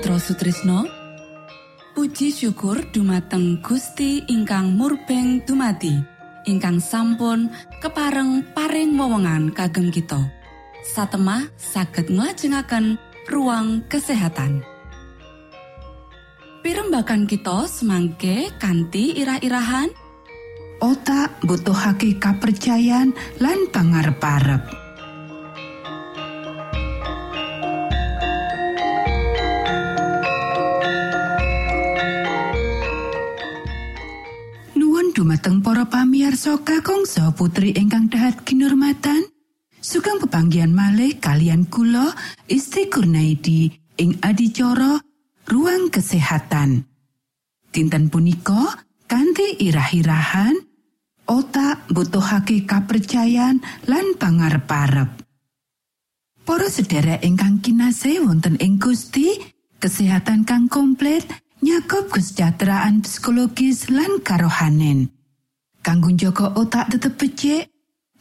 Mitra Sutrisno Puji syukur dumateng Gusti ingkang murbeng dumati ingkang sampun kepareng paring wewenngan kagem kita. Satemah saged nglajengaken ruang kesehatan. Pirembakan kita semangke kanthi irah-irahan. Otak butuhake kapercayan lan pangarep-arep. Dumateng para pamiarsa kakangsa putri ingkang dahat kinurmatan. Sugeng pepanggian malih kalian kula Isti Kurnaidi ing adicara ruang kesehatan. Dinten punika kanthi irah-irahan otak butuhake kapercayan lan pangarep-arep. Para sedherek ingkang kinasih wonten ing Gusti kesehatan kang komplit nyakup kesejahteraan psikologis lan karohanen. Kanggo njaga otak tetep becik,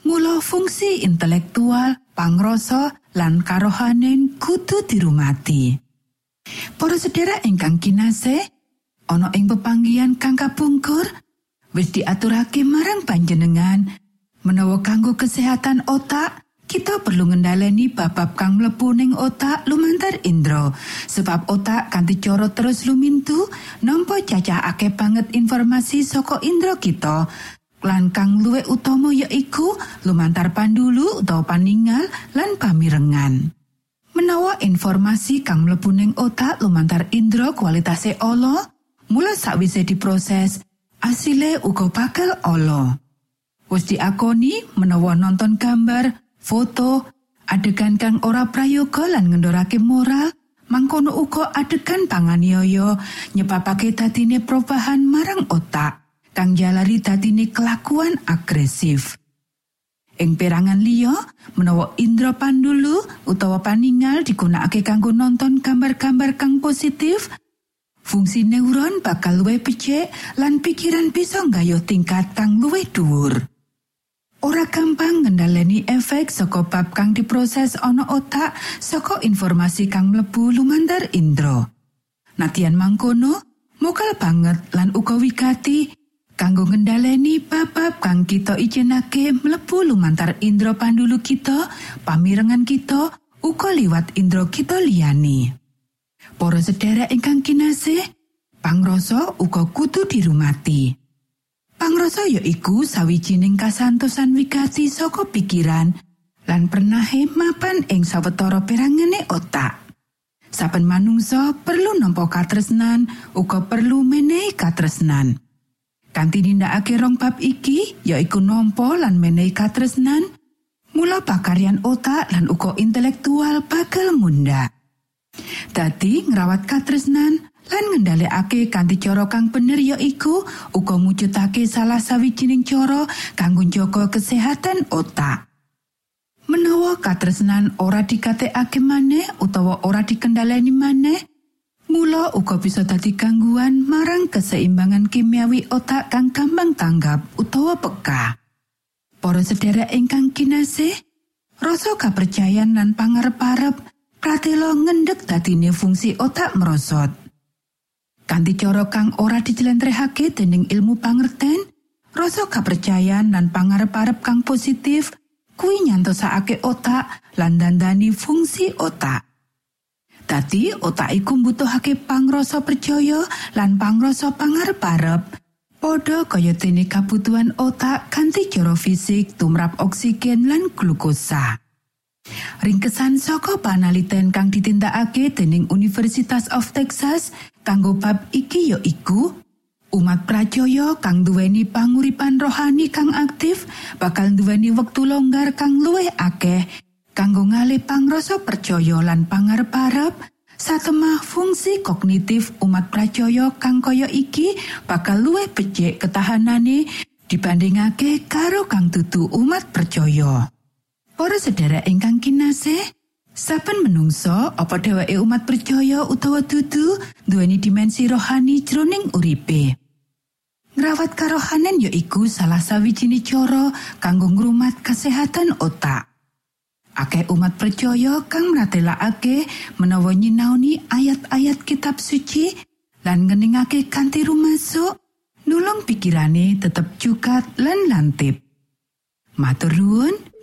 mula fungsi intelektual, pangrasa lan karohanen kudu dirumati. Para sedherek ingkang kinasih, ana ing pepanggian kang kapungkur, wis diaturake marang panjenengan menawa kanggo kesehatan otak, kita perlu ngendaleni babab kang mlebu ning otak lumantar indro sebab otak kanthi cara terus lumintu nampa cacah akeh banget informasi saka indro kita. Lan kang luwih utama yaiku lumantar pandulu utawa paningal lan pamirengan. Menawa informasi kang mlebu ning otak lumantar indro kualitase olo mula sakwise diproses asile uga bakal olo wis diakoni menawa nonton gambar foto adegan kang ora prayoga lan ngendorake moral mangkono uga adegan panganiaya nyebabake dadine perubahan marang otak kang jalari dadine kelakuan agresif ing perangan liya menawa indra pandulu utawa paningal digunakake kanggo nonton gambar-gambar kang positif fungsi neuron bakal luwih becik lan pikiran bisa nggayuh tingkat kang luwih dhuwur. Ora gampang ngendhaleni efek saka bab kang diproses ana otak saka informasi kang mlebu lumantar indra. Natian mangkono, mokal banget lan uga wigati kanggo ngendhaleni bab-bab kang kita ijenake mlebu lumantar indra pandulu kita, pamirengan kita, uga liwat indra kita liyane. Para sedherek ingkang kinasih, pangrasa uga kudu dirumati. Pangrasa ya iku sawijining kasantosan wigati saka pikiran lan pernah mapan ing sawetara perangene otak. Saben manungsa perlu nampa katresnan uga perlu menehi katresnan. Kanthi nindakake rong bab iki yaiku nampa lan menehi katresnan, mula pakaryan otak lan uga intelektual bakal munda. Dadi ngrawat katresnan lan ngendhalekake kanthi cara kang bener ya iku uga mujudake salah sawijining cara kanggo njaga kesehatan otak. Menawa katresnan ora dikatekake maneh utawa ora dikendhaleni maneh, mula uga bisa dadi gangguan marang keseimbangan kimiawi otak kang gampang tanggap utawa peka. Para sedherek ingkang kinasih, rasa kepercayaan lan pangarep-arep pratela ngendhek dadine fungsi otak merosot. Kanthi cara kang ora dijelentrehake dening ilmu pangerten rasa kepercayaan dan pangarep-arep kang positif kuwi nyantosake otak lan dandani fungsi otak Dadi otak iku mbutuhake pangrasa percaya lan pangrasa pangarep-arep padha kaya dene kabutuhan otak kanthi cara fisik tumrap oksigen lan glukosa. Ringkesan saka panaliten kang ditindakake dening Universitas of Texas kanggo bab iki ya iku umat pracaya kang duweni panguripan rohani kang aktif bakal duweni wektu longgar kang luwih akeh kanggo ngalih pangrasa percaya lan pangarep-arep satemah fungsi kognitif umat pracaya kang kaya iki bakal luwih becik ketahanane dibandingake karo kang tutu umat percaya. Para sedherek ingkang kinasih, saben menungso apa dheweke umat percaya utawa dudu duweni dimensi rohani jroning uripe. Ngrawat karohanen ya iku salah sawijini cara kanggo ngrumat kesehatan otak. Akeh umat percaya kang mratelakake menawa nyinaoni ayat-ayat kitab suci lan ngeningake kanthi rumasuk nulung pikirane tetep cukat lan lantip. Matur nuwun,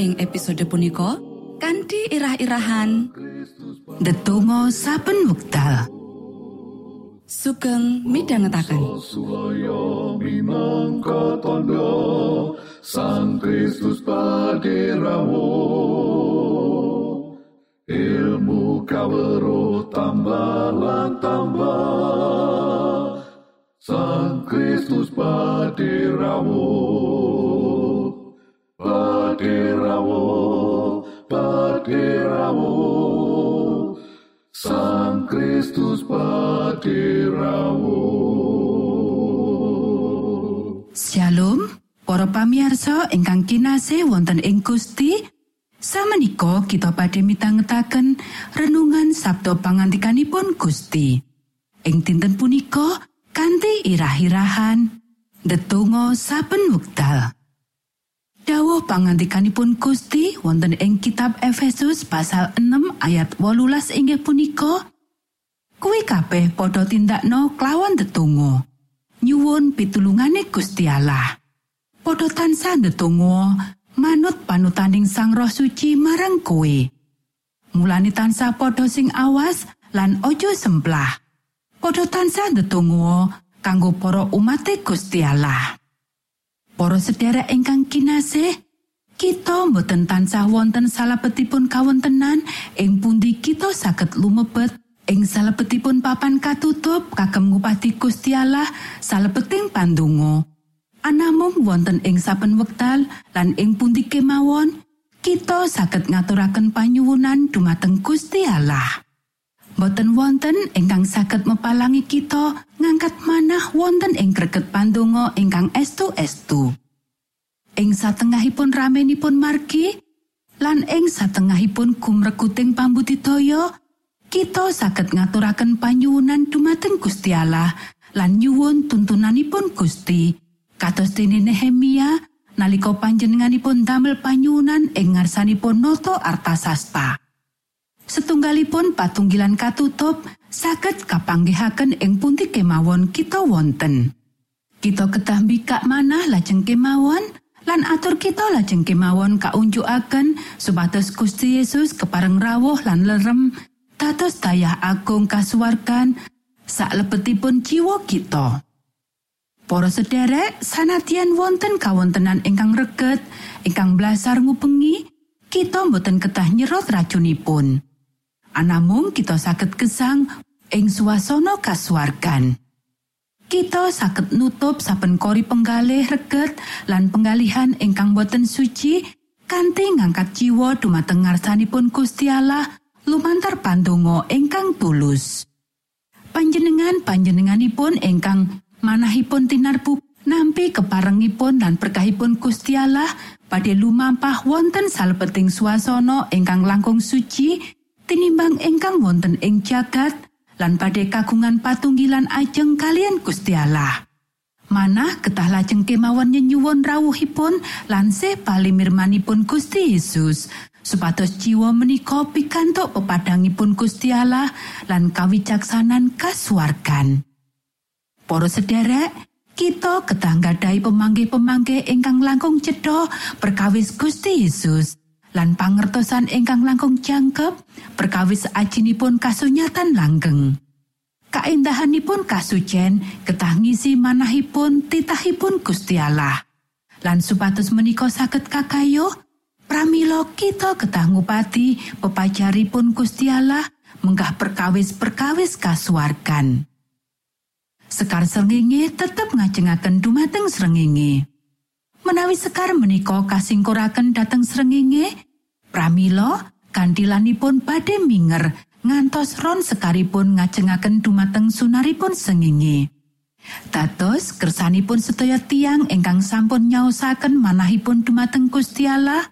ing episode punika kanthi irah-irahan. Ndedonga saben wekdal. sugeng midhangetaken. Tondo Sang Kristus paderamu Ilmu kawero tambah tambah Sang Kristus paderamu Paderamu Sang Kristus paderamu Shalom, para pamiarsa ingkang kinasih wonten ing Gusti. Samenika kita badhe mitangetaken renungan Sabda pangantikanipun Gusti. Ing dinten punika kanthi irah-irahan ndedonga saben wekdal. Dawuh pangantikanipun Gusti wonten ing kitab Efesus pasal 6 ayat 18 inggih punika Kuwi kabeh padha tindakno klawan tetunggo. Nyuwun pitulungane Gusti Allah. Padha tansah ndedonga manut panutaning Sang Roh Suci marang kowe. Mulane tansah padha sing awas lan ojo semplah. Padha tansah ndedonga kanggo para umate Gusti Allah. Para sedherek ingkang kinasih, kita mboten tansah wonten salebetipun kawontenan ing pundi kita saged lumebet ing salebetipun papan katutup kagem ngupati Gusti Allah salebeting pandonga. Anamung wonten ing saben wekdal lan ing pundi kemawon kita saged ngaturaken panyuwunan dumateng Gusti Allah. Boten wonten ingkang saged mepalangi kita ngangkat manah wonten ing greget pandonga ingkang estu-estu. Ing satengahipun ramenipun margi lan ing satengahipun gumrekuting pambudidaya, kita saged ngaturaken panyuwunan dumateng Gusti Allah lan nyuwun tuntunanipun Gusti. Kados dene Nehemia nalika panjenenganipun damel panyuwunan ing ngarsanipun noto artasasta. Setunggalipun patunggilan katutup saged kapanggihaken ing pundi kemawon kita wonten. Kita kedah mbikak manah lajeng kemawon lan atur kita lajeng kemawon kaunjukaken supados Gusti Yesus kepareng rawuh lan lerem dados daya agung kasuwargan saklebetipun jiwa kita. Para sederek sanadyan wonten kawontenan ingkang reget ingkang blasar ngubengi kita mboten ketah nyerot racunipun. Anamung kita saged gesang ing swasana kasuwargan. Kita saged nutup saben kori penggalih reget lan penggalihan ingkang boten suci kanthi ngangkat jiwa dumateng ngarsanipun Gusti Allah lumantar pandonga ingkang tulus. Panjenengan panjenenganipun ingkang manahipun tinarbu nampi keparengipun dan berkahipun Gusti Allah badhe lumampah wonten salebeting swasana ingkang langkung suci tinimbang ingkang wonten ing jagat lan badhe kagungan patunggilan ajeng kalian Gusti Allah. Manah ketah lajeng kemawon nyenyuwun rawuhipun lan palimirmanipun Gusti Yesus supados jiwa menika pikantuk pepadangipun Gusti Allah lan kawicaksanan kasuwargan. Para sederek, kita ketanggadai pemanggih-pemanggih ingkang langkung cedha perkawis Gusti Yesus lan pangertosan ingkang langkung jangkep perkawis ajinipun kasunyatan langgeng. Kaendahanipun kasucen ketah ngisi manahipun titahipun Gusti Allah. Lan supados menika saged kakayuh, pramila kita ketah ngupati Gusti Allah menggah perkawis-perkawis kasuwargan. Sekar srengenge tetep ngajengaken dumateng srengenge. Menawi sekar menika kasingkuraken dhateng srengenge, pramila kandilanipun badhe minger ngantos ron sekaripun ngajengaken dumateng sunaripun sengenge. Dados kersanipun sedaya tiang ingkang sampun nyaosaken manahipun dumateng Gusti Allah,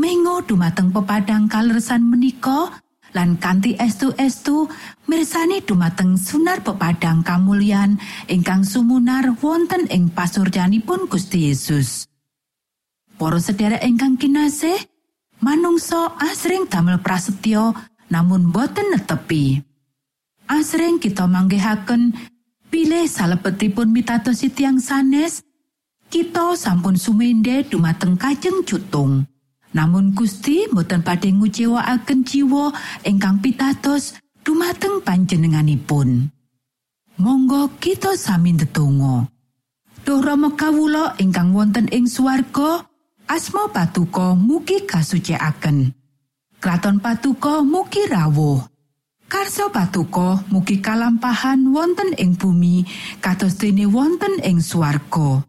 mengo dumateng pepadang kalersan menika lan kanthi estu-estu mirsani dumateng sunar pepadang kamulyan ingkang sumunar wonten ing pasuryanipun Gusti Yesus. Para sedherek ingkang kinasih, manungsa asring damel prasetyo namun boten netepi. Asring kita manggihaken pilih salebetipun mitatosi tiang sanes, kita sampun sumende dumateng kajeng cutung. Namun Gusti boten badhe ngucewakaken jiwa ingkang pitados dumateng panjenenganipun. Monggo kita sami ndedonga. Duh Rama kawula ingkang wonten ing swarga, asma patuko mugi kasucikaken. Kraton patuko mugi rawuh. Karso patuko mugi kalampahan wonten ing bumi kados dene wonten ing swarga.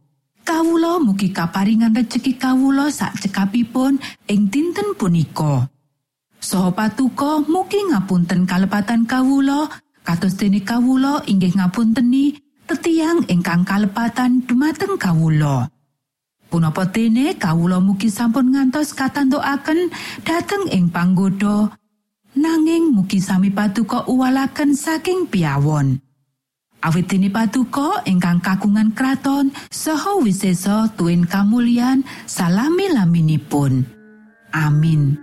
Kawula mugi kaparingan rejeki kawula sak cekapipun ing dinten punika. Soho patuko mugi ngapunten kalepatan kawula kados dene kawula inggih ngapunteni tetiang ingkang kalepatan dumateng kawula. Punapa dene kawula mugi sampun ngantos katantokaken dhateng ing panggoda nanging mugi sami patuko uwalaken saking piawon. Awit dene patuko ingkang kagungan kraton saha wisesa tuwin kamulyan salami laminipun. Amin.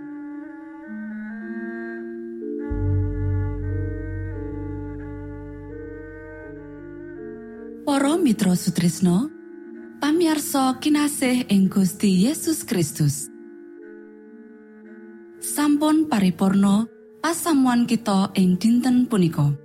Para Mitra Sutrisno pamiarsa kinasih ing Gusti Yesus Kristus. Sampun paripurno pasamuan kita ing dinten punika.